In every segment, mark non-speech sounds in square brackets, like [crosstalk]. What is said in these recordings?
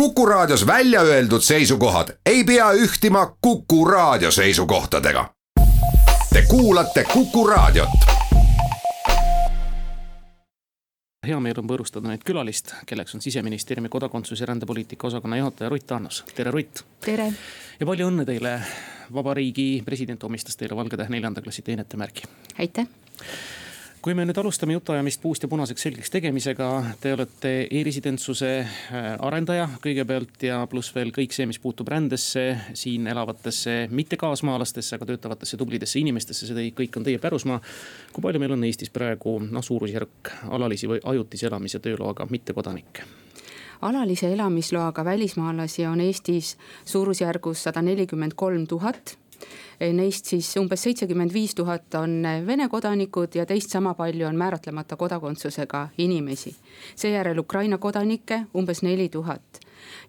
Kuku Raadios välja öeldud seisukohad ei pea ühtima Kuku Raadio seisukohtadega. Te kuulate Kuku Raadiot. hea meel on võõrustada nüüd külalist, kelleks on siseministeeriumi kodakondsus- ja rändepoliitika osakonna juhataja Rutt Annus, tere Rutt. tere. ja palju õnne teile, vabariigi president omistas teile Valge Tähe neljanda klassi teenetemärgi. aitäh kui me nüüd alustame jutuajamist puust ja punaseks selgeks tegemisega, te olete e-residentsuse äh, arendaja kõigepealt ja pluss veel kõik see, mis puutub rändesse, siin elavatesse mitte kaasmaalastesse, aga töötavatesse tublidesse inimestesse, see kõik on teie pärusmaa. kui palju meil on Eestis praegu noh, suurusjärk alalisi või ajutise elamise tööloaga mittekodanikke? alalise elamisloaga välismaalasi on Eestis suurusjärgus sada nelikümmend kolm tuhat neist siis umbes seitsekümmend viis tuhat on eh, Vene kodanikud ja teist sama palju on määratlemata kodakondsusega inimesi. seejärel Ukraina kodanikke umbes neli tuhat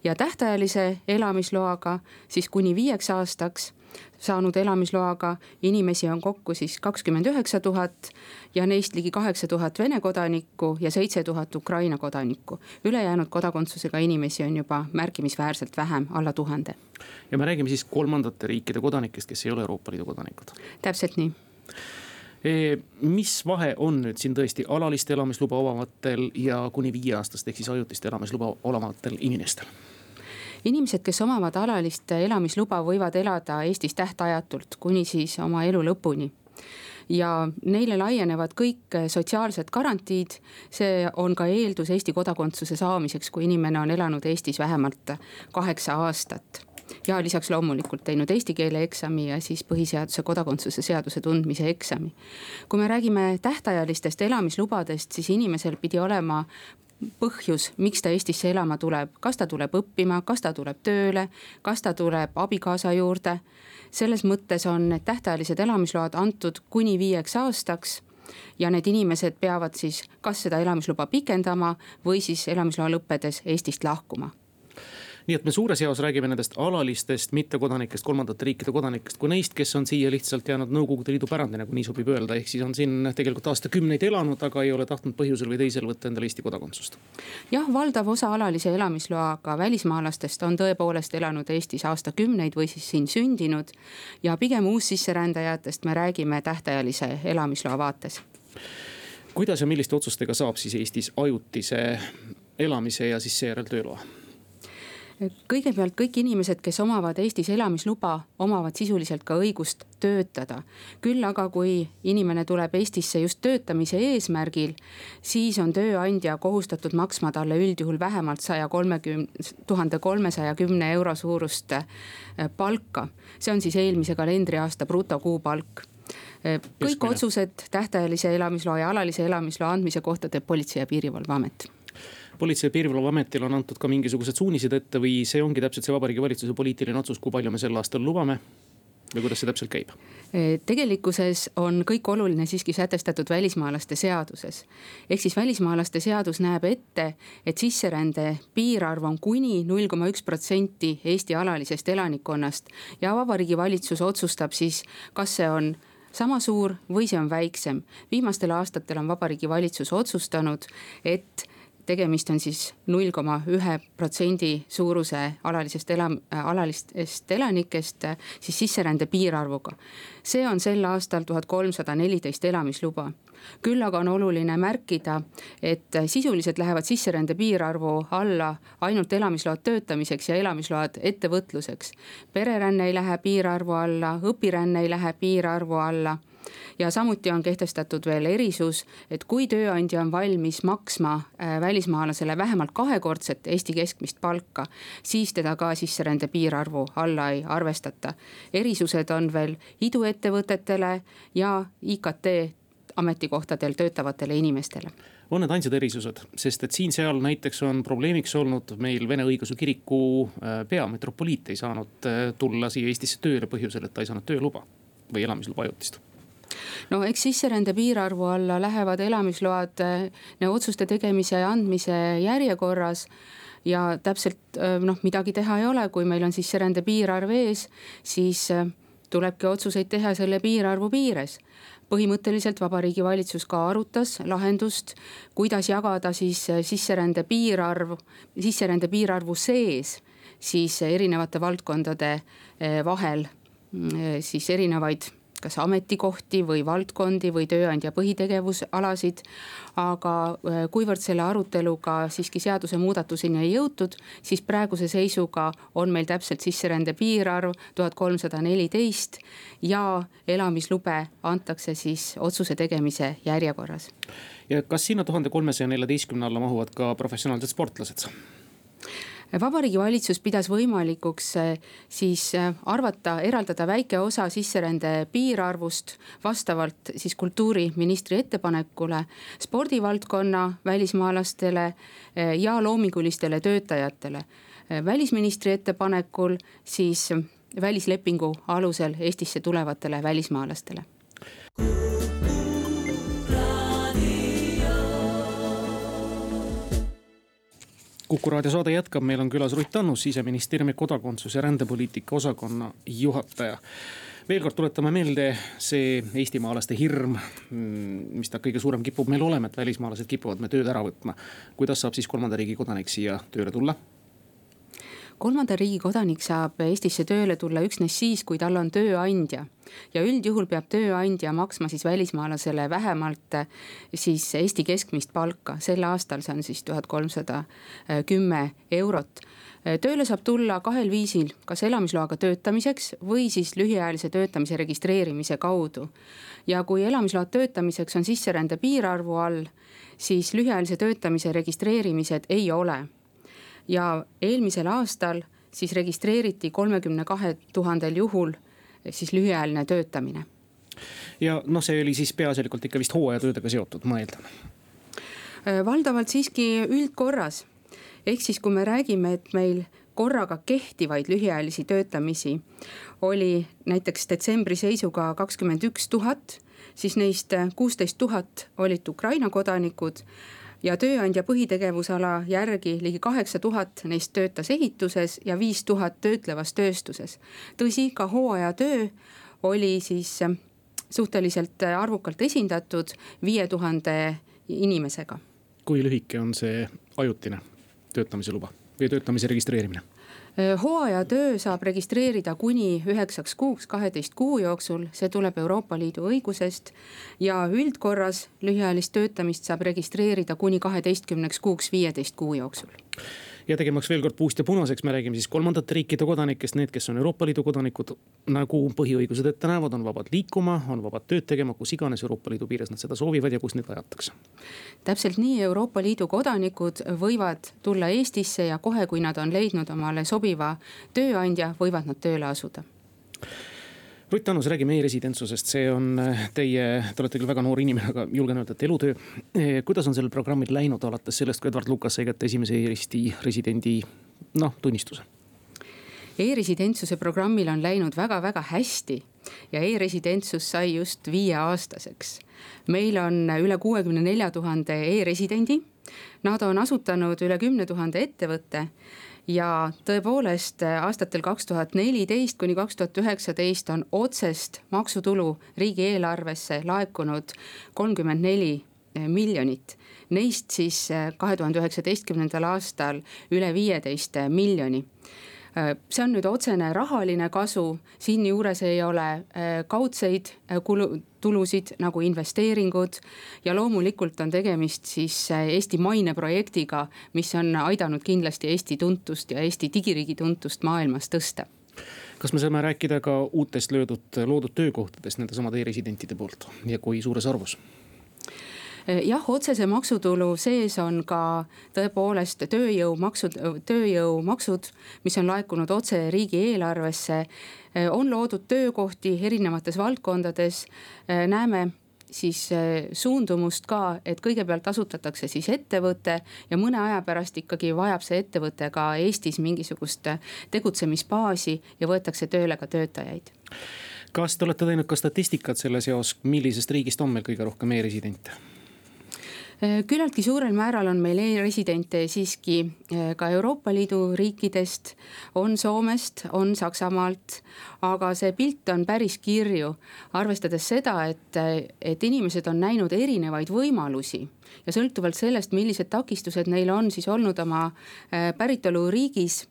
ja tähtajalise elamisloaga siis kuni viieks aastaks saanud elamisloaga inimesi on kokku siis kakskümmend üheksa tuhat ja neist ligi kaheksa tuhat Vene kodanikku ja seitse tuhat Ukraina kodanikku. ülejäänud kodakondsusega inimesi on juba märkimisväärselt vähem, alla tuhande. ja me räägime siis kolmandate riikide kodanikest, kes ei ole Euroopa Liidu kodanikud. täpselt nii e,. mis vahe on nüüd siin tõesti alalist elamisluba omavatel ja kuni viieaastast ehk siis ajutist elamisluba omavatel inimestel? Inimesed, kes omavad alalist elamisluba, võivad elada Eestis tähtajatult kuni siis oma elu lõpuni ja neile laienevad kõik sotsiaalsed garantiid. see on ka eeldus Eesti kodakondsuse saamiseks, kui inimene on elanud Eestis vähemalt kaheksa aastat ja lisaks loomulikult teinud eesti keele eksami ja siis põhiseaduse kodakondsuse seaduse tundmise eksami. kui me räägime tähtajalistest elamislubadest, siis inimesel pidi olema põhjus, miks ta Eestisse elama tuleb, kas ta tuleb õppima, kas ta tuleb tööle, kas ta tuleb abikaasa juurde. selles mõttes on need tähtajalised elamisload antud kuni viieks aastaks ja need inimesed peavad siis kas seda elamisluba pikendama või siis elamisloa lõppedes Eestist lahkuma nii et me suures jaos räägime nendest alalistest mittekodanikest, kolmandate riikide kodanikest, kui neist, kes on siia lihtsalt jäänud Nõukogude Liidu pärandina, kui nii sobib öelda, ehk siis on siin tegelikult aastakümneid elanud, aga ei ole tahtnud põhjusel või teisel võtta endale Eesti kodakondsust. jah, valdav osa alalise elamisloaga välismaalastest on tõepoolest elanud Eestis aastakümneid või siis siin sündinud. ja pigem uussisserändajatest me räägime tähtajalise elamisloa vaates kuidas ja milliste otsustega saab siis Eestis ajutise elamise ja siis seejärel tööloa? Kõigepealt kõik inimesed, kes omavad Eestis elamisluba, omavad sisuliselt ka õigust töötada. küll aga, kui inimene tuleb Eestisse just töötamise eesmärgil, siis on tööandja kohustatud maksma talle üldjuhul vähemalt saja kolmekümne, tuhande kolmesaja kümne euro suurust äh, palka. see on siis eelmise kalendriaasta brutokuupalk äh, kõik otsused tähtajalise elamisloa ja alalise elamisloa andmise kohta teeb Politsei- ja Piirivalveamet politsei- ja piirivalveametil on antud ka mingisugused suunised ette või see ongi täpselt see Vabariigi Valitsuse poliitiline otsus, kui palju me sel aastal lubame? või kuidas see täpselt käib? E, tegelikkuses on kõik oluline siiski sätestatud välismaalaste seaduses. ehk siis välismaalaste seadus näeb ette, et sisserände piirarv on kuni null koma üks protsenti Eesti alalisest elanikkonnast. ja Vabariigi Valitsus otsustab siis, kas see on sama suur või see on väiksem. viimastel aastatel on Vabariigi Valitsus otsustanud, et tegemist on siis null koma ühe protsendi suuruse alalisest elam-, alalistest elanikest siis sisserände piirarvuga. see on sel aastal tuhat kolmsada neliteist elamisluba küll aga on oluline märkida, et sisuliselt lähevad sisserände piirarvu alla ainult elamisload töötamiseks ja elamisload ettevõtluseks. pereränne ei lähe piirarvu alla, õpiränne ei lähe piirarvu alla ja samuti on kehtestatud veel erisus, et kui tööandja on valmis maksma äh, välismaalasele vähemalt kahekordset Eesti keskmist palka, siis teda ka sisserände piirarvu alla ei arvestata. erisused on veel iduettevõtetele ja IKT ametikohtadel töötavatele inimestele on need ainsad erisused, sest et siin-seal näiteks on probleemiks olnud meil Vene Õigeusu Kiriku äh, peametropoliit ei saanud äh, tulla siia Eestisse tööle põhjusel, et ta ei saanud tööluba või elamisluba ajutist no eks sisserände piirarvu alla lähevad elamisload eh, otsuste tegemise ja andmise järjekorras ja täpselt eh, noh, midagi teha ei ole, kui meil on sisserände piirarv ees, siis eh, tulebki otsuseid teha selle piirarvu piires. Põhimõtteliselt Vabariigi Valitsus ka arutas lahendust, kuidas jagada siis sisserände piirarv, sisserände piirarvu sees siis erinevate valdkondade vahel mm, siis erinevaid kas ametikohti või valdkondi või tööandja põhitegevusalasid. aga äh, kuivõrd selle aruteluga siiski seadusemuudatuseni ei jõutud, siis praeguse seisuga on meil täpselt sisserände piirarv tuhat kolmsada neliteist ja elamislube antakse siis otsuse tegemise järjekorras. ja kas sinna tuhande kolmesaja neljateistkümne alla mahuvad ka professionaalsed sportlased? Vabariigi valitsus pidas võimalikuks eh, siis eh, arvata, eraldada väike osa sisserände piirarvust vastavalt siis kultuuriministri ettepanekule spordivaldkonna välismaalastele eh, ja loomingulistele töötajatele. välisministri ettepanekul siis välislepingu alusel Eestisse tulevatele välismaalastele. Kuku raadio saade jätkab, meil on külas Ruth Annus, siseministeeriumi kodakondsus- ja rändepoliitika osakonna juhataja. veel kord tuletame meelde, see eestimaalaste hirm, mm, mis ta kõige suurem kipub meil olema, et välismaalased kipuvad me tööd ära võtma. kuidas saab siis kolmanda riigi kodanik siia tööle tulla? Kolmanda riigi kodanik saab Eestisse tööle tulla üksnes siis, kui tal on tööandja. ja üldjuhul peab tööandja maksma siis välismaalasele vähemalt eh, siis Eesti keskmist palka, sel aastal see on siis tuhat kolmsada kümme eurot eh, tööle saab tulla kahel viisil, kas elamisloaga töötamiseks või siis lühiajalise töötamise registreerimise kaudu. ja kui elamisload töötamiseks on sisserände piirarvu all, siis lühiajalise töötamise registreerimised ei ole ja eelmisel aastal siis registreeriti kolmekümne kahe tuhandel juhul siis lühiajaline töötamine. ja noh, see oli siis peaasjalikult ikka vist hooajatöödega seotud, ma eeldan. Äh, valdavalt siiski üldkorras, ehk siis, kui me räägime, et meil korraga kehtivaid lühiajalisi töötamisi oli näiteks detsembri seisuga kakskümmend üks tuhat, siis neist kuusteist tuhat olid Ukraina kodanikud ja tööandja põhitegevusala järgi ligi kaheksa tuhat neist töötas ehituses ja viis tuhat töötlevas tööstuses. tõsi, ka hooajatöö oli siis äh, suhteliselt äh, arvukalt esindatud viie tuhande inimesega. kui lühike on see ajutine töötamise luba või töötamise registreerimine? Hooajatöö saab registreerida kuni üheksaks kuuks, kaheteist kuu jooksul, see tuleb Euroopa Liidu õigusest. ja üldkorras lühiajalist töötamist saab registreerida kuni kaheteistkümneks kuuks, viieteist kuu jooksul ja tegemaks veel kord puust ja punaseks, me räägime siis kolmandate riikide kodanikest, need, kes on Euroopa Liidu kodanikud. nagu põhiõigused ette näevad, on vabad liikuma, on vabad tööd tegema, kus iganes Euroopa Liidu piires nad seda soovivad ja kus neid vajatakse. täpselt nii, Euroopa Liidu kodanikud võivad tulla Eestisse ja kohe, kui nad on leidnud omale sobiva tööandja, võivad nad tööle asuda Rutt Annus, räägime e-residentsusest, see on äh, teie, te olete küll väga noor inimene, aga julgen öelda, et elutöö. Eh, kuidas on sellel programmil läinud alates sellest, kui Edward Lukas sai kätte esimese e-Eesti residendi noh, tunnistuse? E-residentsuse programmil on läinud väga-väga hästi ja e-residentsus sai just viieaastaseks. meil on üle kuuekümne nelja tuhande e-residendi. Nad on asutanud üle kümne tuhande ettevõtte ja tõepoolest aastatel kaks tuhat neliteist kuni kaks tuhat üheksateist on otsest maksutulu riigieelarvesse laekunud kolmkümmend neli miljonit. Neist siis kahe tuhande üheksateistkümnendal aastal üle viieteist miljoni see on nüüd otsene rahaline kasu, siinjuures ei ole äh, kaudseid äh, kulu, tulusid nagu investeeringud. ja loomulikult on tegemist siis Eesti maineprojektiga, mis on aidanud kindlasti Eesti tuntust ja Eesti digiriigi tuntust maailmas tõsta kas me saame rääkida ka uutest löödud, loodud töökohtadest nendesamade e-residentide poolt ja kui suures arvus? Eh, jah, otsese maksutulu sees on ka tõepoolest tööjõumaksud, tööjõumaksud, mis on laekunud otse riigieelarvesse. Eh, on loodud töökohti erinevates valdkondades, eh, näeme siis suundumust ka, et kõigepealt asutatakse siis ettevõte ja mõne aja pärast ikkagi vajab see ettevõte ka Eestis mingisugust tegutsemisbaasi ja võetakse tööle ka töötajaid kas te olete teinud ka statistikat selle seos, millisest riigist on meil kõige rohkem e-residente? Äh, küllaltki suurel määral on meil e-residente siiski äh, ka Euroopa Liidu riikidest, on Soomest, on Saksamaalt. aga see pilt on päris kirju, arvestades seda, et, et inimesed on näinud erinevaid võimalusi ja sõltuvalt sellest, millised takistused neil on siis olnud oma äh, päritoluriigis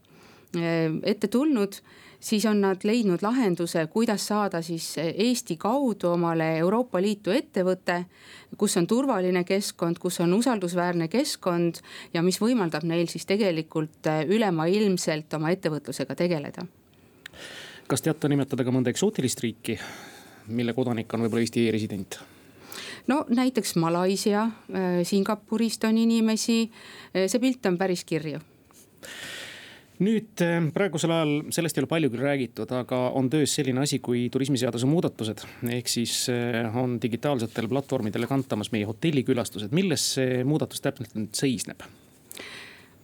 ette tulnud siis on nad leidnud lahenduse, kuidas saada siis Eesti kaudu omale Euroopa Liitu ettevõte, kus on turvaline keskkond, kus on usaldusväärne keskkond ja mis võimaldab neil siis tegelikult ülemaailmselt oma ettevõtlusega tegeleda. kas teate nimetada ka mõnda eksootilist riiki, mille kodanik on võib-olla Eesti e-resident? no näiteks Malaisia, Singapurist on inimesi, see pilt on päris kirju nüüd äh, praegusel ajal sellest ei ole palju küll räägitud, aga on töös selline asi kui turismiseaduse muudatused. ehk siis äh, on digitaalsetele platvormidele kantamas meie hotellikülastused, milles see muudatus täpselt nüüd seisneb?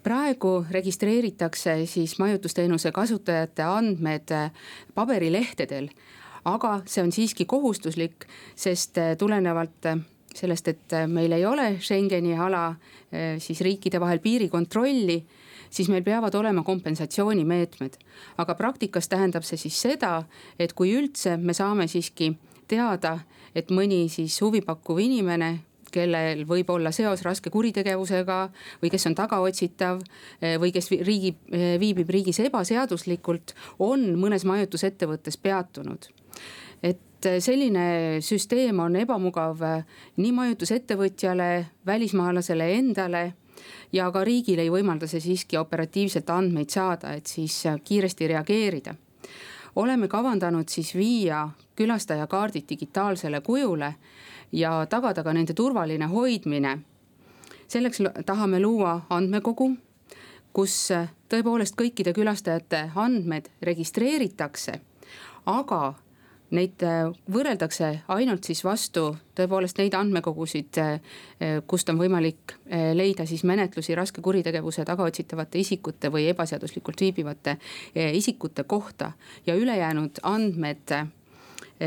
praegu registreeritakse siis majutusteenuse kasutajate andmed äh, paberilehtedel. aga see on siiski kohustuslik, sest tulenevalt sellest, et meil ei ole Schengeni ala siis riikide vahel piirikontrolli siis meil peavad olema kompensatsioonimeetmed. aga praktikas tähendab see siis seda, et kui üldse me saame siiski teada, et mõni siis huvipakkuv inimene kellel võib olla seos raske kuritegevusega või kes on tagaotsitav eh, või kes riigi, viibib riigis ebaseaduslikult, on mõnes majutusettevõttes peatunud et selline süsteem on ebamugav nii majutusettevõtjale, välismaalasele endale ja ka riigil ei võimalda see siiski operatiivselt andmeid saada, et siis kiiresti reageerida. oleme kavandanud siis viia külastajakaardid digitaalsele kujule ja tagada ka nende turvaline hoidmine. selleks tahame luua andmekogu, kus tõepoolest kõikide külastajate andmed registreeritakse, aga Neid äh, võrreldakse ainult siis vastu tõepoolest neid andmekogusid, äh, kust on võimalik äh, leida siis menetlusi raske kuritegevuse tagaotsitavate isikute või ebaseaduslikult viibivate isikute kohta. ja ülejäänud andmed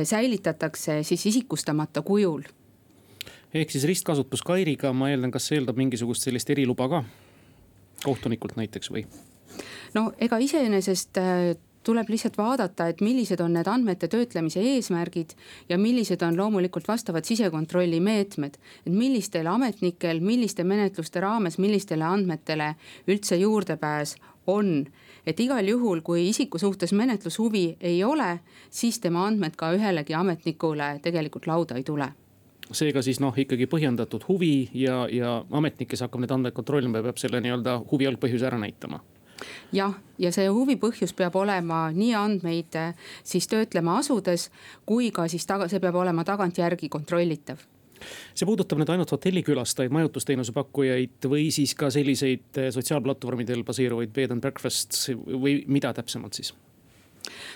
säilitatakse siis isikustamata kujul. ehk siis ristkasutus Kairiga, ma eeldan, kas see eeldab mingisugust sellist eriluba ka? kohtunikult näiteks või? no ega iseenesest tuleb lihtsalt vaadata, et millised on need andmete töötlemise eesmärgid ja millised on loomulikult vastavad sisekontrolli meetmed. et millistel ametnikel, milliste menetluste raames, millistele andmetele üldse juurdepääs on. et igal juhul, kui isiku suhtes menetlushuvi ei ole, siis tema andmed ka ühelegi ametnikule tegelikult lauda ei tule seega siis noh, ikkagi põhjendatud huvi ja, ja ametnik, kes hakkab neid andmeid kontrollima, peab selle nii-öelda huvi algpõhjuse ära näitama jah, ja see huvi põhjus peab olema nii andmeid eh, siis töötlema asudes, kui ka siis taga, see peab olema tagantjärgi kontrollitav see puudutab nüüd ainult hotellikülastajaid, majutusteenuse pakkujaid või siis ka selliseid eh, sotsiaalplatvormidel baseeruvaid bed and breakfast's või mida täpsemalt siis?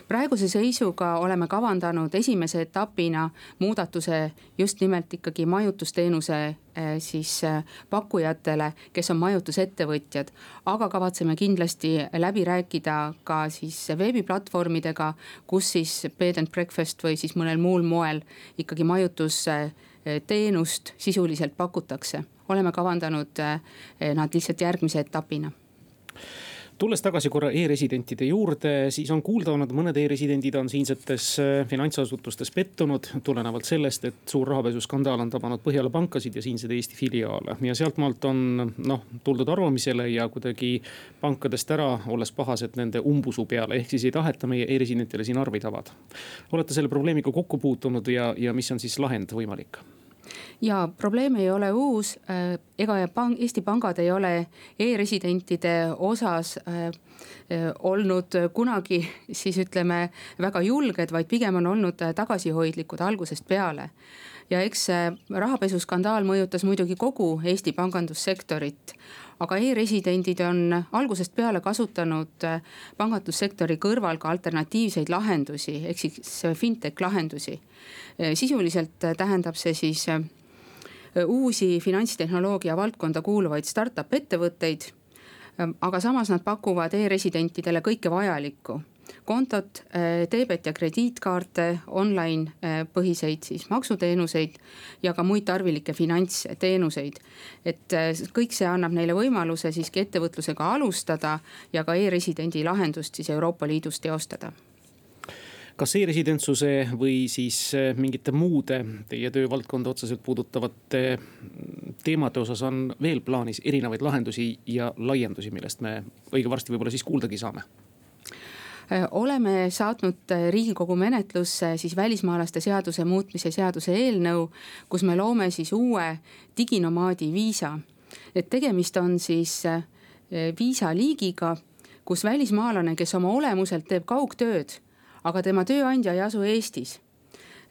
Praeguse seisuga oleme kavandanud esimese etapina muudatuse just nimelt ikkagi majutusteenuse eh, siis eh, pakkujatele, kes on majutusettevõtjad. aga kavatseme kindlasti läbi rääkida ka siis veebiplatvormidega, kus siis bed and breakfast või siis mõnel muul moel ikkagi majutusteenust sisuliselt pakutakse. oleme kavandanud eh, nad lihtsalt järgmise etapina tulles tagasi korra e-residentide juurde, siis on kuulda olnud, mõned e-residendid on siinsetes äh, finantsasutustes pettunud. tulenevalt sellest, et suur rahapesuskandaal on tabanud Põhjala pankasid ja siinseid Eesti filiaale ja sealtmaalt on noh, tuldud arvamisele ja kuidagi pankadest ära, olles pahased nende umbusu peale, ehk siis ei taheta meie e-residentidele siin arveid avada. olete selle probleemiga kokku puutunud ja, ja mis on siis lahend võimalik? Ja probleem ei ole uus, äh, ega pang, Eesti pangad ei ole e-residentide osas äh, äh, olnud kunagi [laughs] siis ütleme väga julged, vaid pigem on olnud tagasihoidlikud algusest peale. ja eks rahapesuskandaal mõjutas muidugi kogu Eesti pangandussektorit aga e-residendid on algusest peale kasutanud pangandussektori kõrval ka alternatiivseid lahendusi, ehk siis fintech lahendusi. sisuliselt tähendab see siis uusi finantstehnoloogia valdkonda kuuluvaid startup ettevõtteid. Ähm, aga samas nad pakuvad e-residentidele kõike vajalikku kontot, teebet ja krediitkaarte, online põhiseid siis maksuteenuseid ja ka muid tarvilikke finantsteenuseid. et kõik see annab neile võimaluse siiski ettevõtlusega alustada ja ka e-residendi lahendust siis Euroopa Liidus teostada kas e-residentsuse või siis äh, mingite muude teie töövaldkonda otseselt puudutavate mm, teemade osas on veel plaanis erinevaid lahendusi ja laiendusi, millest me õige varsti võib-olla siis kuuldagi saame? Äh, oleme saatnud äh, riigikogu menetlusse siis välismaalaste seaduse muutmise seaduse eelnõu, kus me loome siis uue diginomaadi viisa. et tegemist on siis viisaliigiga, kus välismaalane, kes oma olemuselt teeb kaugtööd aga tema tööandja ei asu Eestis.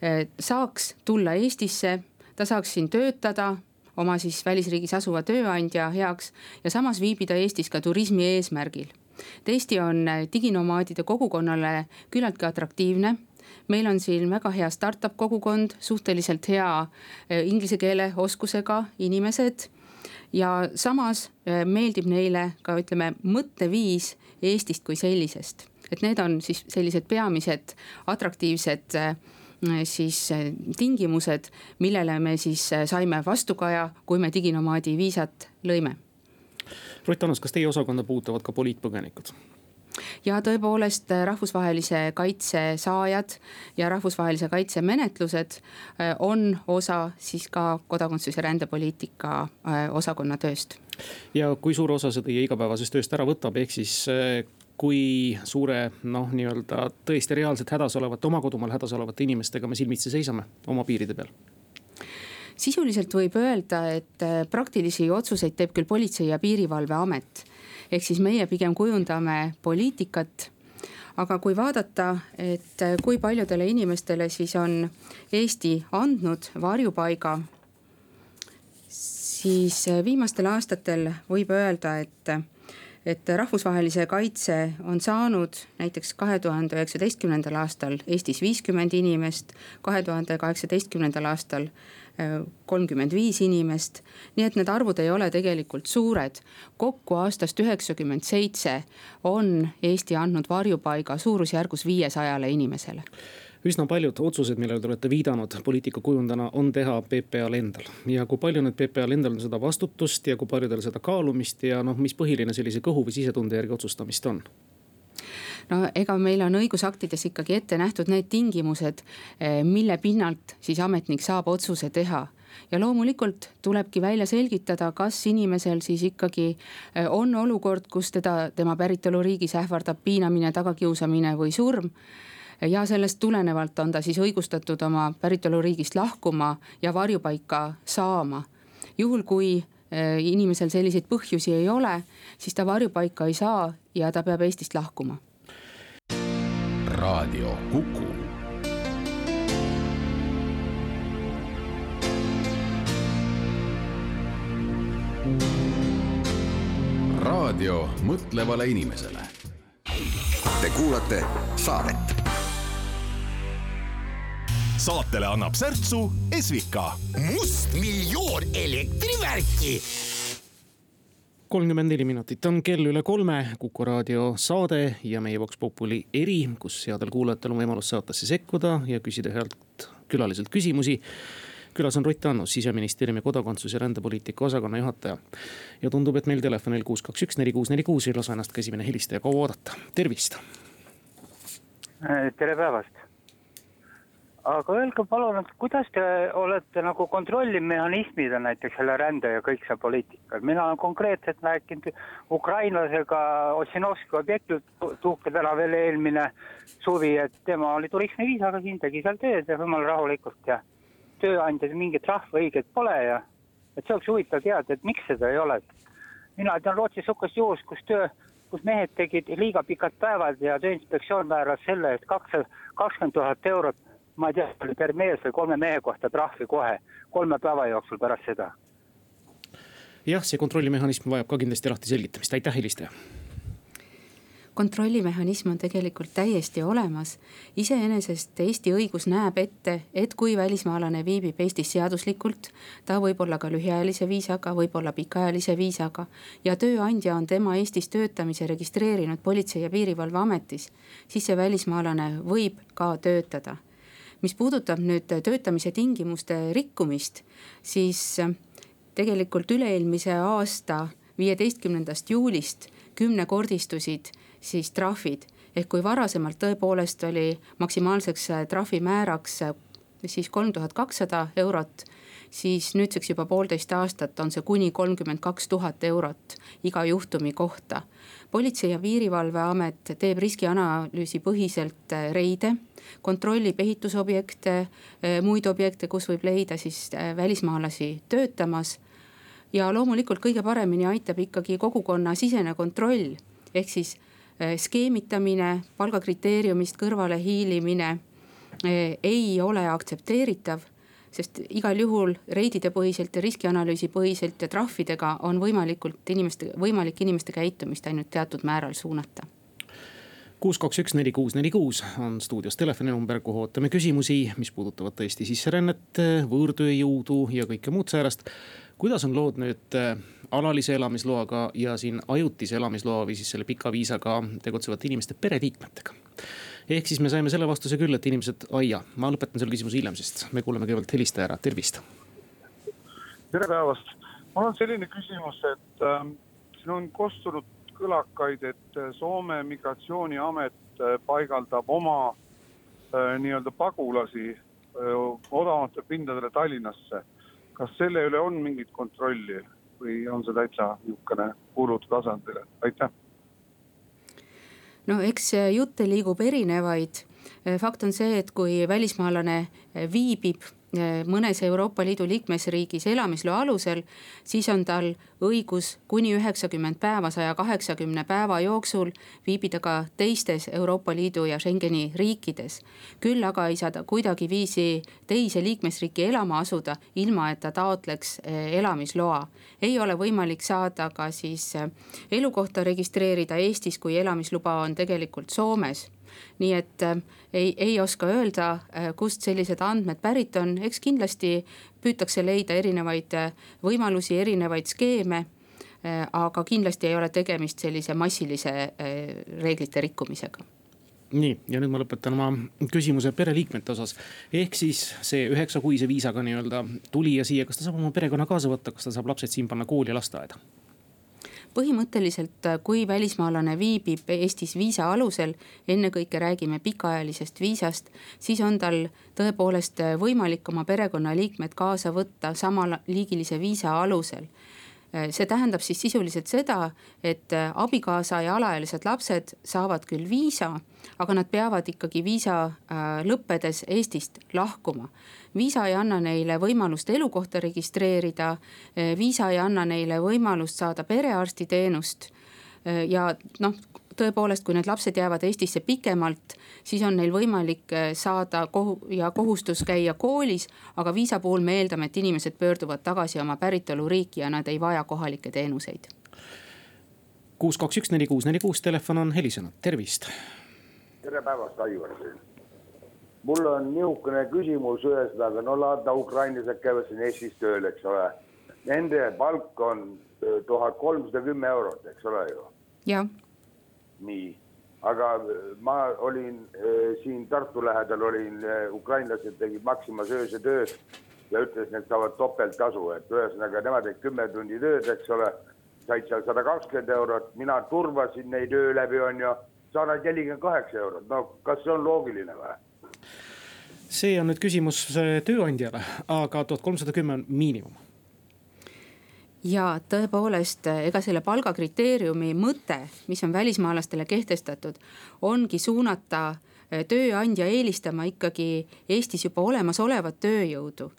Eh, saaks tulla Eestisse, ta saaks siin töötada oma siis välisriigis asuva tööandja heaks ja samas viibida Eestis ka turismi eesmärgil. Eesti on eh, diginomaadide kogukonnale küllaltki atraktiivne meil on siin väga hea startup kogukond, suhteliselt hea eh, inglise keele oskusega inimesed. ja samas meeldib neile ka ütleme mõtteviis Eestist kui sellisest et need on siis sellised peamised atraktiivsed äh, siis äh, tingimused, millele me siis äh, saime vastukaja, kui me diginomaadi viisat lõime. Rutt Annus, kas teie osakonda puutuvad ka poliitpõgenikud? ja tõepoolest rahvusvahelise kaitse saajad ja rahvusvahelise kaitse menetlused on osa siis ka kodakondsus- ja rändepoliitika osakonna tööst. ja kui suure osa see teie igapäevasest tööst ära võtab, ehk siis kui suure noh, nii-öelda tõesti reaalselt hädas olevate, oma kodumaal hädas olevate inimestega me silmitsi seisame oma piiride peal? sisuliselt võib öelda, et äh, praktilisi otsuseid teeb küll Politsei- ja Piirivalveamet. ehk siis meie pigem kujundame poliitikat aga kui vaadata, et äh, kui paljudele inimestele siis on Eesti andnud varjupaiga, siis äh, viimastel aastatel võib öelda, et et rahvusvahelise kaitse on saanud näiteks kahe tuhande üheksateistkümnendal aastal Eestis viiskümmend inimest, kahe tuhande kaheksateistkümnendal aastal äh, kolmkümmend viis inimest. nii et need arvud ei ole tegelikult suured. kokku aastast üheksakümmend seitse on Eesti andnud varjupaiga suurusjärgus viiesajale inimesele üsna paljud otsused, millele te olete viidanud poliitika kujundajana, on teha PPA-l endal. ja kui palju nüüd PPA-l endal on seda vastutust ja kui palju teil seda kaalumist ja noh, mis põhiline sellise kõhu või sisetunde järgi otsustamist on? no ega meil on õigusaktides ikkagi ette nähtud need tingimused, eh, mille pinnalt siis ametnik saab otsuse teha ja loomulikult tulebki välja selgitada, kas inimesel siis ikkagi eh, on olukord, kus teda tema päritoluriigis ähvardab piinamine, tagakiusamine või surm ja sellest tulenevalt on ta siis õigustatud oma päritoluriigist lahkuma ja varjupaika saama. juhul, kui eh, inimesel selliseid põhjusi ei ole, siis ta varjupaika ei saa ja ta peab Eestist lahkuma. raadio Kuku. raadio mõtlevale inimesele. Te kuulate saadet saatele annab särtsu Esvika. mustmiljon elektrivärki kolmkümmend neli minutit on kell üle kolme, Kuku raadio saade ja meie Vox Populi eri, kus headel kuulajatel on võimalus saatesse sekkuda ja küsida healt külaliselt küsimusi. külas on Rutt Annus, siseministeeriumi kodakondsus- ja rändepoliitika osakonna juhataja. ja tundub, et meil telefonil kuus, kaks, üks, neli, kuus, neli, kuus ei lase ennast ka esimene helistaja kaua oodata, tervist. tere päevast aga öelge palun, kuidas te olete nagu kontrollimehhanismid on näiteks selle rände ja kõik see poliitika, mina olen konkreetselt rääkinud ukrainlasega Ossinovski objektil Tuhke tänaval eelmine suvi, et tema oli turismiviisaga siin, tegi seal tööd ja jumala rahulikult ja tööandjad mingit trahvi õiget pole ja et see oleks huvitav teada, et miks seda ei ole. mina tean Rootsi sihukest juhust, kus töö, kus mehed tegid liiga pikad päevad ja tööinspektsioon määras selle, et kaks, kakskümmend tuhat eurot ma ei tea, oli per mees või kolme mehe kohta trahvi kohe kolme päeva jooksul pärast seda. jah, see kontrollimehhanism vajab ka kindlasti lahti selgitamist, aitäh helistaja kontrollimehhanism on tegelikult täiesti olemas. iseenesest Eesti õigus näeb ette, et kui välismaalane viibib Eestis seaduslikult, ta võib olla ka lühiajalise viisaga, võib olla pikaajalise viisaga. ja tööandja on tema Eestis töötamise registreerinud Politsei- ja Piirivalveametis, siis see välismaalane võib ka töötada mis puudutab nüüd töötamise tingimuste rikkumist, siis tegelikult üle-eelmise aasta viieteistkümnendast juulist kümnekordistusid siis trahvid. ehk kui varasemalt tõepoolest oli maksimaalseks äh, trahvimääraks äh, siis kolm tuhat kakssada eurot, siis nüüdseks juba poolteist aastat on see kuni kolmkümmend kaks tuhat eurot iga juhtumi kohta. politsei- ja piirivalveamet teeb riskianalüüsi põhiselt äh, reide, kontrollib ehitusobjekte, muid objekte, kus võib leida siis välismaalasi töötamas. Ja loomulikult kõige paremini aitab ikkagi kogukonnasisene kontroll, ehk siis eh, skeemitamine, palgakriteeriumist kõrvale hiilimine eh, ei ole aktsepteeritav sest igal juhul reidide põhiselt ja riskianalüüsi põhiselt ja trahvidega on võimalikult inimeste, võimalik inimeste käitumist ainult teatud määral suunata kuus, kaks, üks, neli, kuus, neli, kuus on stuudios telefoninumber, kuhu ootame küsimusi, mis puudutavad tõesti sisserännet, võõrtööjõudu ja kõike muud säärast kuidas on lood nüüd äh, alalise elamisloaga ja siin ajutise elamisloa või siis selle pika viisaga tegutsevate inimeste pereliikmetega? ehk siis me saime selle vastuse küll, et inimesed, aia, ma lõpetan selle küsimuse hiljem, sest me kuulame kõigepealt helistaja ära, tervist. tere päevast, mul on selline küsimus, et äh, siin on kostunud kõlakaid, et äh, Soome migratsiooniamet äh, paigaldab oma äh, nii-öelda pagulasi odavamatele pindadele Tallinnasse kas selle üle on mingit kontrolli või on see täitsa niisugune kuulutu tasandile, aitäh. no eks jutte liigub erinevaid. fakt on see, et kui välismaalane viibib mõnes Euroopa Liidu liikmesriigis elamisloa alusel, siis on tal õigus kuni üheksakümmend päeva, saja kaheksakümne päeva jooksul viibida ka teistes Euroopa Liidu ja Schengeni riikides. küll aga ei saa ta kuidagiviisi teise liikmesriiki elama asuda, ilma et ta taotleks eh, elamisloa. ei ole võimalik saada ka siis eh, elukohta registreerida Eestis, kui elamisluba on tegelikult Soomes nii et äh, ei, ei oska öelda, äh, kust sellised andmed pärit on, eks kindlasti püütakse leida erinevaid äh, võimalusi, erinevaid skeeme aga kindlasti ei ole tegemist sellise massilise reeglite rikkumisega nii, ja nüüd ma lõpetan oma küsimuse pereliikmete osas. ehk siis see üheksakuise viisaga nii-öelda tulija siia, kas ta saab oma perekonna kaasa võtta, kas ta saab lapsed siin panna kooli ja lasteaeda? Põhimõtteliselt, kui välismaalane viibib Eestis viisa alusel, ennekõike räägime pikaajalisest viisast, siis on tal tõepoolest võimalik oma perekonnaliikmed kaasa võtta samaliigilise viisa alusel. Äh, see tähendab siis sisuliselt seda, et äh, abikaasa ja alaealised lapsed saavad küll viisa, aga nad peavad ikkagi viisa äh, lõppedes Eestist lahkuma. viisa ei anna neile võimalust elukohta registreerida, viisa ei anna neile võimalust saada perearstiteenust ja noh, tõepoolest, kui need lapsed jäävad Eestisse pikemalt, siis on neil võimalik äh, saada kohu- ja kohustus käia koolis. aga viisa puhul me eeldame, et inimesed pöörduvad tagasi oma päritoluriiki ja nad ei vaja kohalikke teenuseid. kuus, kaks, üks, neli, kuus, neli, kuus, telefon on helisenud, tervist. tere päevast, Aivar siin. mul on niisugune küsimus ühesõnaga, no vaata, ukrainlased käivad siin Eestis tööl, eks ole. Nende palk on äh, tuhat kolmsada kümme eurot, eks ole ju. jah nii, aga äh, ma olin äh, siin Tartu lähedal olin äh,, ukrainlased tegid Maximas öösel ja ütlesid, et saavad topelttasu, et ühesõnaga nemad tegid kümme tundi tööd, eks ole. said seal sada kakskümmend eurot, mina turvasin neid öö läbi, on ju, saan ainult nelikümmend kaheksa eurot, no kas see on loogiline või? see on nüüd küsimus tööandjale, aga tuhat kolmsada kümme on miinimum ja tõepoolest, ega selle palgakriteeriumi mõte, mis on välismaalastele kehtestatud, ongi suunata eh, tööandja eelistama ikkagi Eestis juba olemasolevat tööjõudu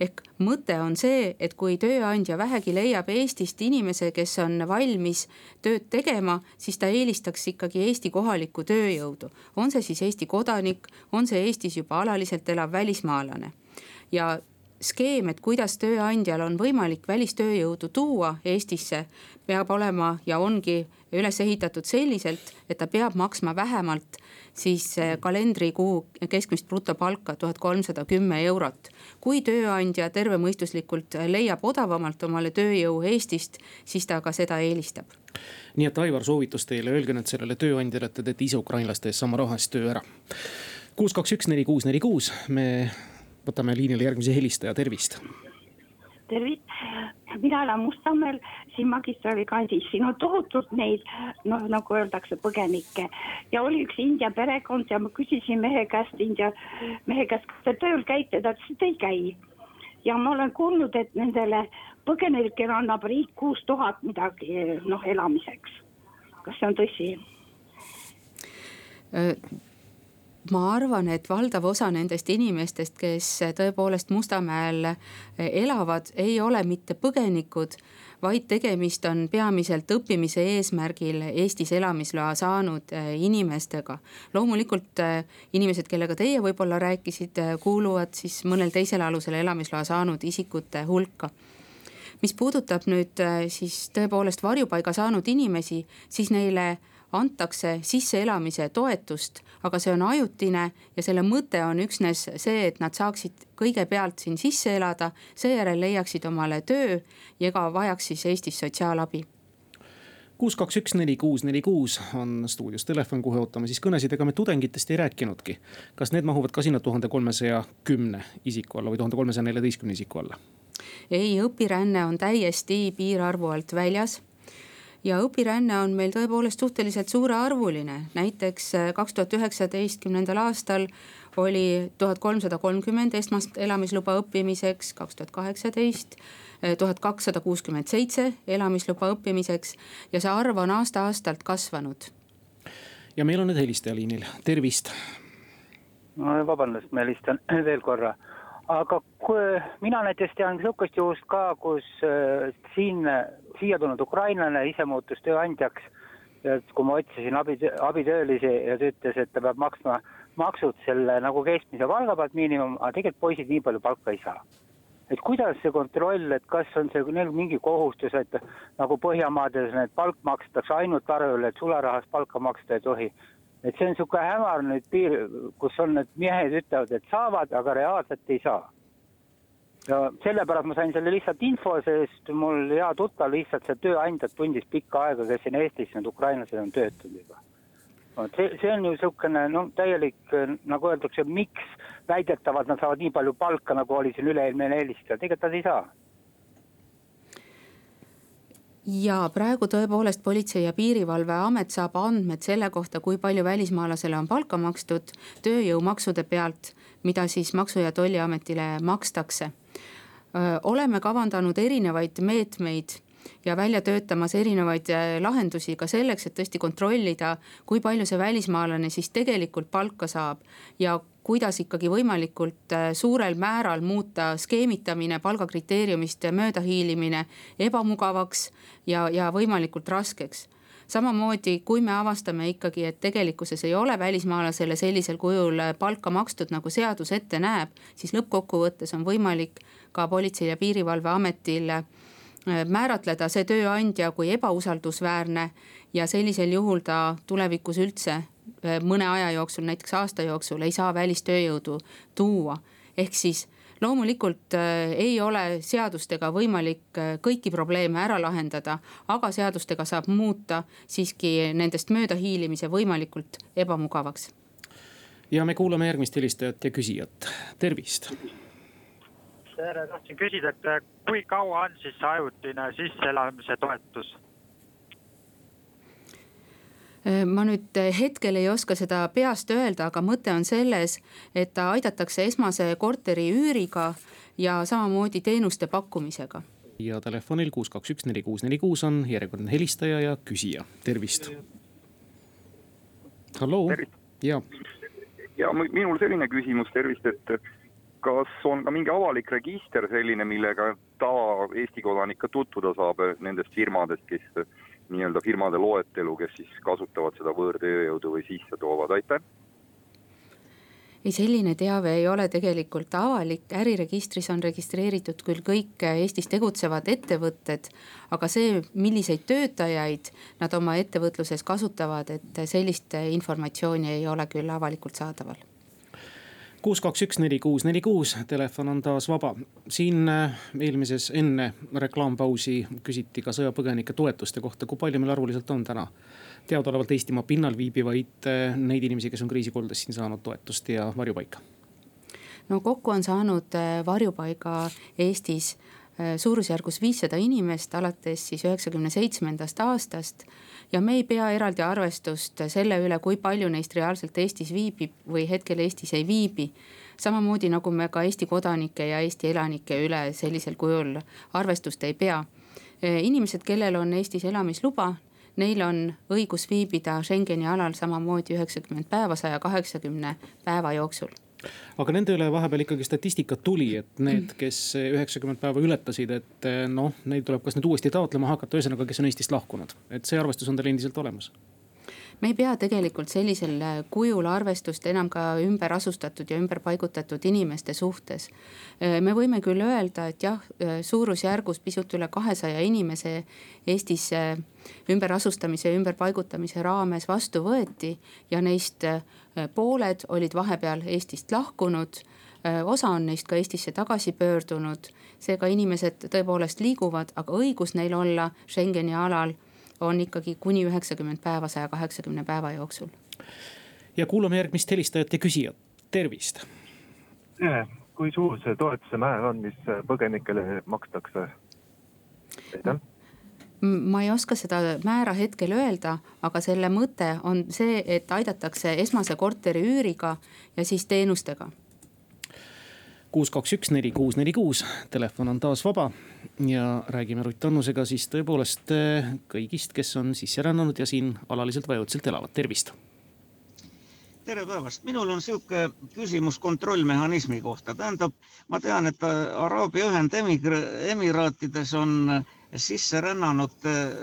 ehk mõte on see, et kui tööandja vähegi leiab Eestist inimese, kes on valmis tööd tegema, siis ta eelistaks ikkagi Eesti kohalikku tööjõudu. on see siis Eesti kodanik, on see Eestis juba alaliselt elav välismaalane. ja skeem, et kuidas tööandjal on võimalik välistööjõudu tuua Eestisse, peab olema ja ongi üles ehitatud selliselt, et ta peab maksma vähemalt siis kalendrikuu keskmist brutopalka tuhat kolmsada kümme eurot. kui tööandja tervemõistuslikult leiab odavamalt omale tööjõu Eestist, siis ta ka seda eelistab. nii et Aivar, soovitus teile, öelge nüüd sellele tööandjale, et te teete ise ukrainlaste eest sama raha eest töö ära. kuus, kaks, üks, neli, kuus, neli, kuus, me võtame liinile järgmise helistaja, tervist. tervist, mina elan Mustamäel, siin magistraali kandis, siin on tohutult neid noh, nagu öeldakse, põgenikke. ja oli üks India perekond ja ma küsisin mehe käest, India mehe käest, kas te tööl käite, ta ütles, et ei käi. ja ma olen kuulnud, et nendele põgenikele annab riik kuus tuhat midagi noh elamiseks. kas see on tõsi? Ma arvan, et valdav osa nendest inimestest, kes tõepoolest Mustamäel elavad, ei ole mitte põgenikud, vaid tegemist on peamiselt õppimise eesmärgil Eestis elamisloa saanud eh, inimestega. loomulikult eh, inimesed, kellega teie võib-olla rääkisite, kuuluvad siis mõnel teisel alusel elamisloa saanud isikute hulka mis puudutab nüüd eh, siis tõepoolest varjupaiga saanud inimesi, siis neile antakse sisseelamise toetust, aga see on ajutine ja selle mõte on üksnes see, et nad saaksid kõigepealt siin sisse elada, seejärel leiaksid omale töö ja ka vajaks siis Eestis sotsiaalabi kuus, kaks, üks, neli, kuus, neli, kuus on stuudios telefon, kuhu ootame siis kõnesid, ega me tudengitest ei rääkinudki. kas need mahuvad ka sinna tuhande kolmesaja kümne isiku alla või tuhande kolmesaja neljateistkümne isiku alla? ei, õpiränne on täiesti piirarvu alt väljas ja õpiränne on meil tõepoolest suhteliselt suurearvuline, näiteks äh, kaks tuhat üheksateistkümnendal aastal oli tuhat kolmsada kolmkümmend esmast elamisluba õppimiseks, kaks tuhat kaheksateist äh, tuhat kakssada kuuskümmend seitse elamisluba õppimiseks ja see arv on aasta-aastalt kasvanud. ja meil on nüüd helistaja liinil, tervist. vabandust, ma helistan [clears throat] veel korra aga kui mina näiteks tean sihukest juhust ka, kus äh, siin, siia tulnud ukrainlane ise muutus tööandjaks. ja kui ma otsisin abi, abitöölisi ja ta ütles, et ta peab maksma maksud selle nagu keskmise palga pealt miinimum, aga tegelikult poisid nii palju palka ei saa. et kuidas see kontroll, et kas on see neil mingi kohustus, et nagu Põhjamaades need palk makstakse ainult arvele, et sularahas palka maksta ei tohi et see on niisugune hämar nüüd piir, kus on need mehed ütlevad, et saavad, aga reaalselt ei saa. Ja sellepärast ma sain selle lihtsalt info, sest mul hea tuttav lihtsalt see tööandjat tundis pikka aega, kes siin Eestis need ukrainlased on töötanud juba. vot see, see on ju niisugune noh, täielik nagu öeldakse, miks väidetavalt nad saavad nii palju palka, nagu oli siin üle-eelmine helistaja, tegelikult nad ei saa ja praegu tõepoolest Politsei- ja Piirivalveamet saab andmed selle kohta, kui palju välismaalasele on palka makstud tööjõumaksude pealt, mida siis Maksu- ja Tolliametile makstakse. Oleme kavandanud erinevaid meetmeid ja välja töötamas erinevaid lahendusi ka selleks, et tõesti kontrollida, kui palju see välismaalane siis tegelikult palka saab ja kuidas ikkagi võimalikult äh, suurel määral muuta skeemitamine, palgakriteeriumist möödahiilimine ebamugavaks ja, ja võimalikult raskeks. Samamoodi, kui me avastame ikkagi, et tegelikkuses ei ole välismaalasele sellisel kujul palka makstud, nagu seadus ette näeb, siis lõppkokkuvõttes on võimalik ka Politsei- ja Piirivalveametil äh, määratleda see tööandja kui ebausaldusväärne ja sellisel juhul ta tulevikus üldse Äh, mõne aja jooksul, näiteks aasta jooksul ei saa välistööjõudu tuua. ehk siis loomulikult äh, ei ole seadustega võimalik kõiki probleeme ära lahendada, aga seadustega saab muuta siiski nendest möödahiilimise võimalikult ebamugavaks. ja me kuulame järgmist helistajat ja küsijat, tervist. Tere, tahtsin küsida, et kui kaua on siis ajutine sisseelamise toetus? Äh, ma nüüd äh, hetkel ei oska seda peast öelda, aga mõte on selles, et aidatakse esmase korteri üüriga ja samamoodi teenuste pakkumisega. ja telefonil kuus, kaks, üks, neli, kuus, neli, kuus on järjekordne helistaja ja küsija, tervist. halloo, ja. ja minul selline küsimus, tervist, et kas on ka mingi avalik register selline, millega tava Eesti kodanik ka tutvuda saab nendest firmadest, kes nii-öelda firmade loetelu, kes siis kasutavad seda võõrtööjõudu või sisse toovad, aitäh! Ei, selline teave ei ole tegelikult avalik, äriregistris on registreeritud küll kõik Eestis tegutsevad ettevõtted. aga see, milliseid töötajaid nad oma ettevõtluses kasutavad, et sellist informatsiooni ei ole küll avalikult saadaval kuus, kaks, üks, neli, kuus, neli, kuus, telefon on taas vaba. siin äh, eelmises enne reklaampausi küsiti ka sõjapõgenike toetuste kohta, kui palju meil arvuliselt on täna teadaolevalt Eestimaa pinnal viibivaid äh, neid inimesi, kes on kriisikoldes siin saanud toetust ja varjupaika? no kokku on saanud äh, varjupaiga Eestis suurusjärgus viissada inimest alates siis üheksakümne seitsmendast aastast. Ja me ei pea eraldi arvestust selle üle, kui palju neist reaalselt Eestis viibib või hetkel Eestis ei viibi samamoodi nagu me ka Eesti kodanike ja Eesti elanike üle sellisel kujul arvestust ei pea. inimesed, kellel on Eestis elamisluba, neil on õigus viibida Schengeni alal samamoodi üheksakümmend päeva saja kaheksakümne päeva jooksul aga nende üle vahepeal ikkagi statistikat tuli, et need, kes üheksakümmend päeva ületasid, et noh, neid tuleb kas nüüd uuesti taotlema hakata, ühesõnaga, kes on Eestist lahkunud, et see arvestus on teil endiselt olemas me ei pea tegelikult sellisel kujul arvestust enam ka ümberasustatud ja ümberpaigutatud inimeste suhtes. me võime küll öelda, et jah, suurusjärgus pisut üle kahesaja inimese Eestisse ümberasustamise ja ümberpaigutamise raames vastu võeti ja neist pooled olid vahepeal Eestist lahkunud osa on neist ka Eestisse tagasi pöördunud, seega inimesed tõepoolest liiguvad, aga õigus neil olla Schengeni alal on ikkagi kuni üheksakümmend päeva saja kaheksakümne päeva jooksul. ja kuulame järgmist helistajat ja küsijat, tervist. kui suur see toetuse määr on, mis põgenikele makstakse? aitäh ma ei oska seda määra hetkel öelda, aga selle mõte on see, et aidatakse esmase korteri üüriga ja siis teenustega kuus, kaks, üks, neli, kuus, neli, kuus, telefon on taas vaba. ja räägime Rutt Annusega siis tõepoolest eh, kõigist, kes on sisse rännanud ja siin alaliselt või ajutiselt elavad, tervist. tere päevast, minul on sihuke küsimus kontrollmehhanismi kohta, tähendab, ma tean, et Araabia Ühendemiraatides on sisse rännanud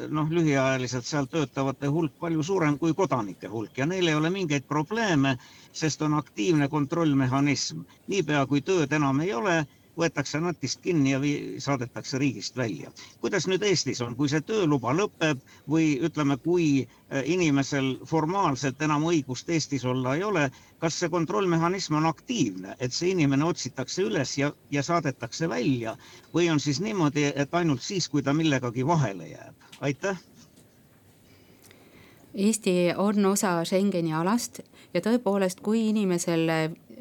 noh, lühiajaliselt seal töötavate hulk palju suurem kui kodanike hulk ja neil ei ole mingeid probleeme, sest on aktiivne kontrollmehhanism. niipea kui tööd enam ei ole, võetakse natist kinni ja saadetakse riigist välja. kuidas nüüd Eestis on, kui see tööluba lõpeb või ütleme, kui äh, inimesel formaalselt enam õigust Eestis olla ei ole, kas see kontrollmehhanism on aktiivne, et see inimene otsitakse üles ja, ja saadetakse välja või on siis niimoodi, et ainult siis, kui ta millegagi vahele jääb? aitäh Eesti on osa Schengeni alast ja tõepoolest, kui inimesel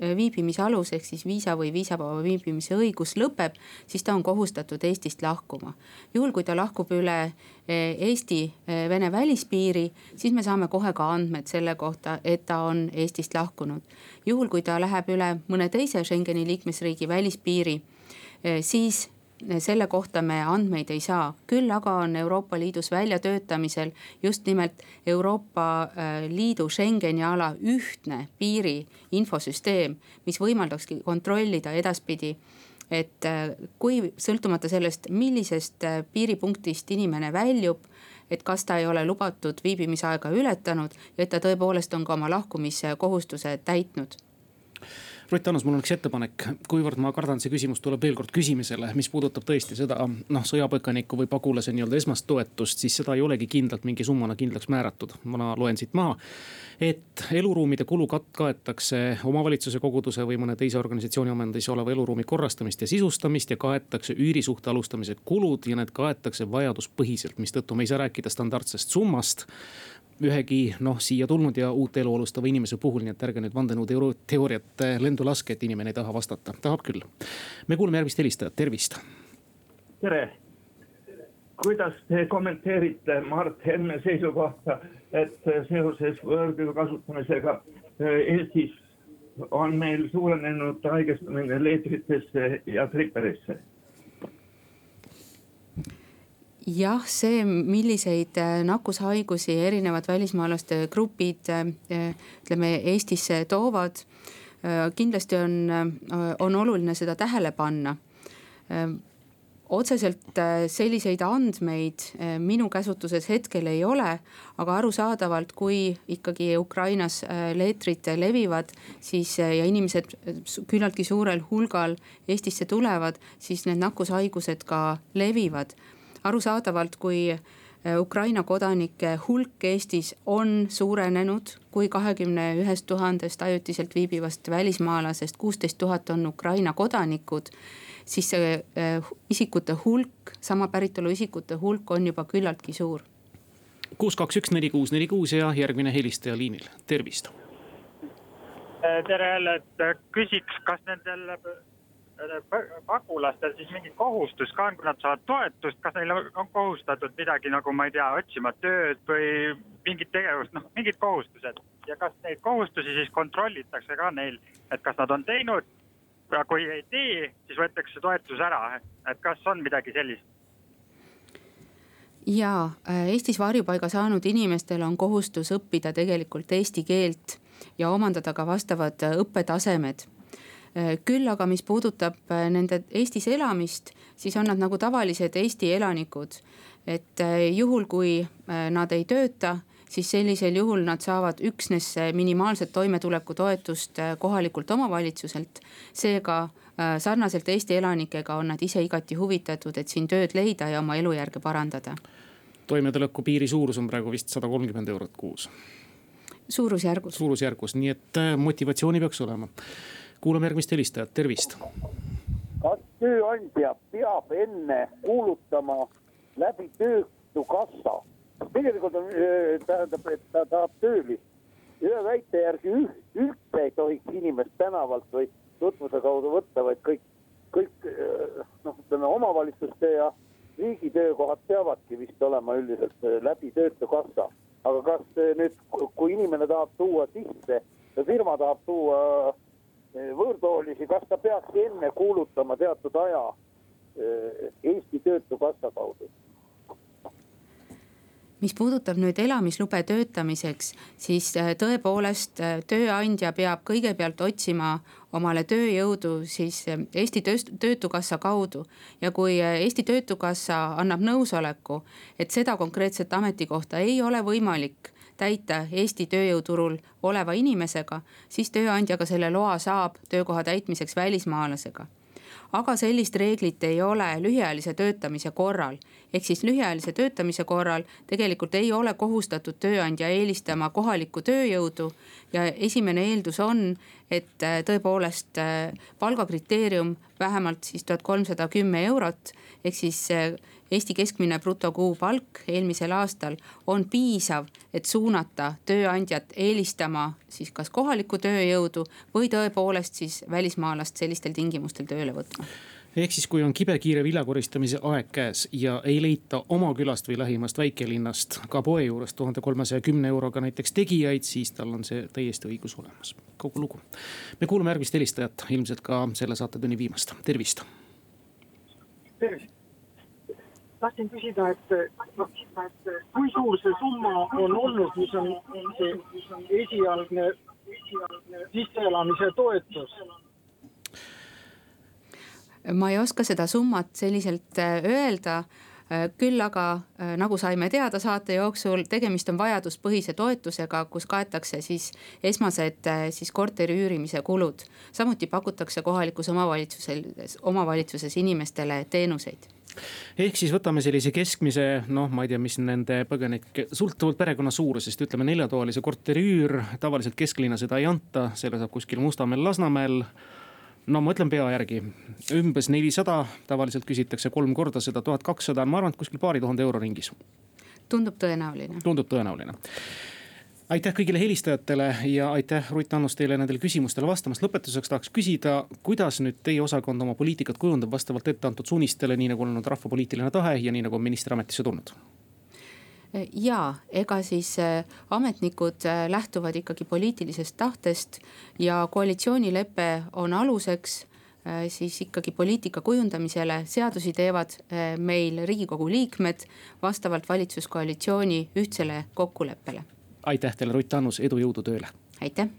viibimise alus ehk siis viisa või viisavaba viibimise õigus lõpeb, siis ta on kohustatud Eestist lahkuma. juhul, kui ta lahkub üle eh, Eesti-Vene eh, välispiiri, siis me saame kohe ka andmed selle kohta, et ta on Eestist lahkunud. juhul, kui ta läheb üle mõne teise Schengeni liikmesriigi välispiiri, siis selle kohta me andmeid ei saa, küll aga on Euroopa Liidus väljatöötamisel just nimelt Euroopa äh, Liidu Schengeni ala ühtne piiri infosüsteem, mis võimaldakski kontrollida edaspidi et äh, kui sõltumata sellest, millisest äh, piiripunktist inimene väljub, et kas ta ei ole lubatud viibimisaega ületanud ja et ta tõepoolest on ka oma lahkumiskohustuse täitnud Rutt Annus, mul on üks ettepanek, kuivõrd ma kardan, see küsimus tuleb veel kord küsimisele, mis puudutab tõesti seda noh, sõjapõgeniku või pagulase nii-öelda esmast toetust, siis seda ei olegi kindlalt mingi summana kindlaks määratud. ma loen siit maha, et eluruumide kulu kat-, kaetakse omavalitsuse koguduse või mõne teise organisatsiooni omandis oleva eluruumi korrastamist ja sisustamist ja kaetakse üürisuhte alustamise kulud ja need kaetakse vajaduspõhiselt, mistõttu me ei saa rääkida standardsest summast ühegi noh, siia tulnud ja uut elu alustava inimese puhul, nii et ärge nüüd vandenõuteooriat eh, lendu laske, et inimene ei taha vastata, tahab küll. me kuulame järgmist helistajat, tervist. tere, kuidas te kommenteerite Mart Helme seisukohta, et seoses võõrtöö kasutamisega eh, Eestis on meil suurenenud haigestumine leetritesse ja triperisse jah, see, milliseid äh, nakkushaigusi erinevad välismaalaste grupid äh, ütleme Eestisse toovad. Äh, kindlasti on, on oluline seda tähele panna otseselt selliseid andmeid minu käsutuses hetkel ei ole, aga arusaadavalt, kui ikkagi Ukrainas leetrid levivad, siis ja inimesed küllaltki suurel hulgal Eestisse tulevad, siis need nakkushaigused ka levivad. Arusaadavalt, kui Ukraina kodanike hulk Eestis on suurenenud, kui kahekümne ühest tuhandest ajutiselt viibivast välismaalasest kuusteist tuhat on Ukraina kodanikud siis see äh, isikute hulk, sama päritolu isikute hulk on juba küllaltki suur. kuus, kaks, üks, neli, kuus, neli, kuus ja järgmine helistaja liinil, tervist. Äh, tere jälle, et äh, küsiks, kas nendel pagulastel siis mingi kohustus ka on, kui nad saavad toetust, kas neil on kohustatud midagi nagu ma ei tea, otsima tööd või mingit tegevust, noh mingid kohustused. ja kas neid kohustusi siis kontrollitakse ka neil, et kas nad on teinud ja kui ei tee, siis võetakse toetus ära, et kas on midagi sellist? ja äh, Eestis varjupaiga saanud inimestel on kohustus õppida tegelikult eesti keelt ja omandada ka vastavad äh, õppetasemed küll aga, mis puudutab nende Eestis elamist, siis on nad nagu tavalised Eesti elanikud. et juhul, kui nad ei tööta siis sellisel juhul nad saavad üksnes minimaalset toimetulekutoetust äh, kohalikult omavalitsuselt. seega äh, sarnaselt Eesti elanikega on nad ise igati huvitatud, et siin tööd leida ja oma elujärge parandada. toimetuleku piiri suurus on praegu vist sada kolmkümmend eurot kuus. suurusjärgus. suurusjärgus, nii et äh, motivatsiooni peaks olema. Kuulame järgmist helistajat, tervist. kas tööandja peab enne kuulutama läbi töötukassa tegelikult on, tähendab, et ta tahab töölist. ühe väite järgi üldse ei tohiks inimest tänavalt või tutvuse kaudu võtta, vaid kõik, kõik noh, ütleme omavalitsuste ja riigi töökohad peavadki vist olema üldiselt läbi töötukassa. aga kas nüüd, kui inimene tahab tuua sisse, firma tahab tuua võõrtoolisi, kas ta peaks enne kuulutama teatud aja Eesti Töötukassa kaudu? mis puudutab nüüd elamislube töötamiseks, siis äh, tõepoolest äh, tööandja peab kõigepealt otsima omale tööjõudu siis Eesti Töötukassa kaudu. ja kui Eesti Töötukassa annab nõusoleku, et seda konkreetset ametikohta ei ole võimalik täita Eesti tööjõuturul oleva inimesega, siis tööandja ka selle loa saab töökoha täitmiseks välismaalasega aga sellist reeglit ei ole lühiajalise töötamise korral. ehk siis lühiajalise töötamise korral tegelikult ei ole kohustatud tööandja eelistama kohalikku tööjõudu. ja esimene eeldus on, et äh, tõepoolest äh, palgakriteerium vähemalt siis tuhat kolmsada kümme eurot ehk siis äh, Eesti keskmine brutokuupalk eelmisel aastal on piisav, et suunata tööandjat eelistama siis kas kohalikku tööjõudu või tõepoolest siis välismaalast sellistel tingimustel tööle võtma ehk siis, kui on kibekiire viljakoristamise aeg käes ja ei leita oma külast või lähimast väikelinnast ka poe juurest tuhande kolmesaja kümne euroga näiteks tegijaid, siis tal on see täiesti õigus olemas, kogu lugu. me kuulame järgmist helistajat, ilmselt ka selle saatetunni viimast, tervist. tervist tahtsin küsida, et noh, kui suur see summa on olnud, mis on see esialgne sisseelamise toetus? ma ei oska seda summat selliselt äh, öelda äh, küll aga äh, nagu saime teada saate jooksul, tegemist on vajaduspõhise toetusega, kus kaetakse siis esmased siis korteri üürimise kulud. samuti pakutakse kohalikus omavalitsuses, omavalitsuses inimestele teenuseid ehk siis võtame sellise keskmise, noh, ma ei tea, mis nende põgenike, sõltuvalt perekonna suurusest, ütleme neljatoalise korteri üür, tavaliselt kesklinna seda ei anta, selle saab kuskil Mustamäel, Lasnamäel no ma ütlen pea järgi, umbes nelisada, tavaliselt küsitakse kolm korda seda, tuhat kakssada, ma arvan, et kuskil paari tuhande euro ringis. tundub tõenäoline. tundub tõenäoline aitäh kõigile helistajatele ja aitäh, Ruth Annus, teile nendele küsimustele vastamast. lõpetuseks tahaks küsida, kuidas nüüd teie osakond oma poliitikat kujundab vastavalt ette antud suunistele, nii nagu on olnud rahva poliitiline tahe ja nii nagu on minister ametisse tulnud? ja ega siis äh, ametnikud äh, lähtuvad ikkagi poliitilisest tahtest ja koalitsioonilepe on aluseks äh, siis ikkagi poliitika kujundamisele, seadusi teevad meil riigikogu liikmed vastavalt valitsuskoalitsiooni ühtsele kokkuleppele aitäh teile, Rutt Annus, edu, jõudu tööle. aitäh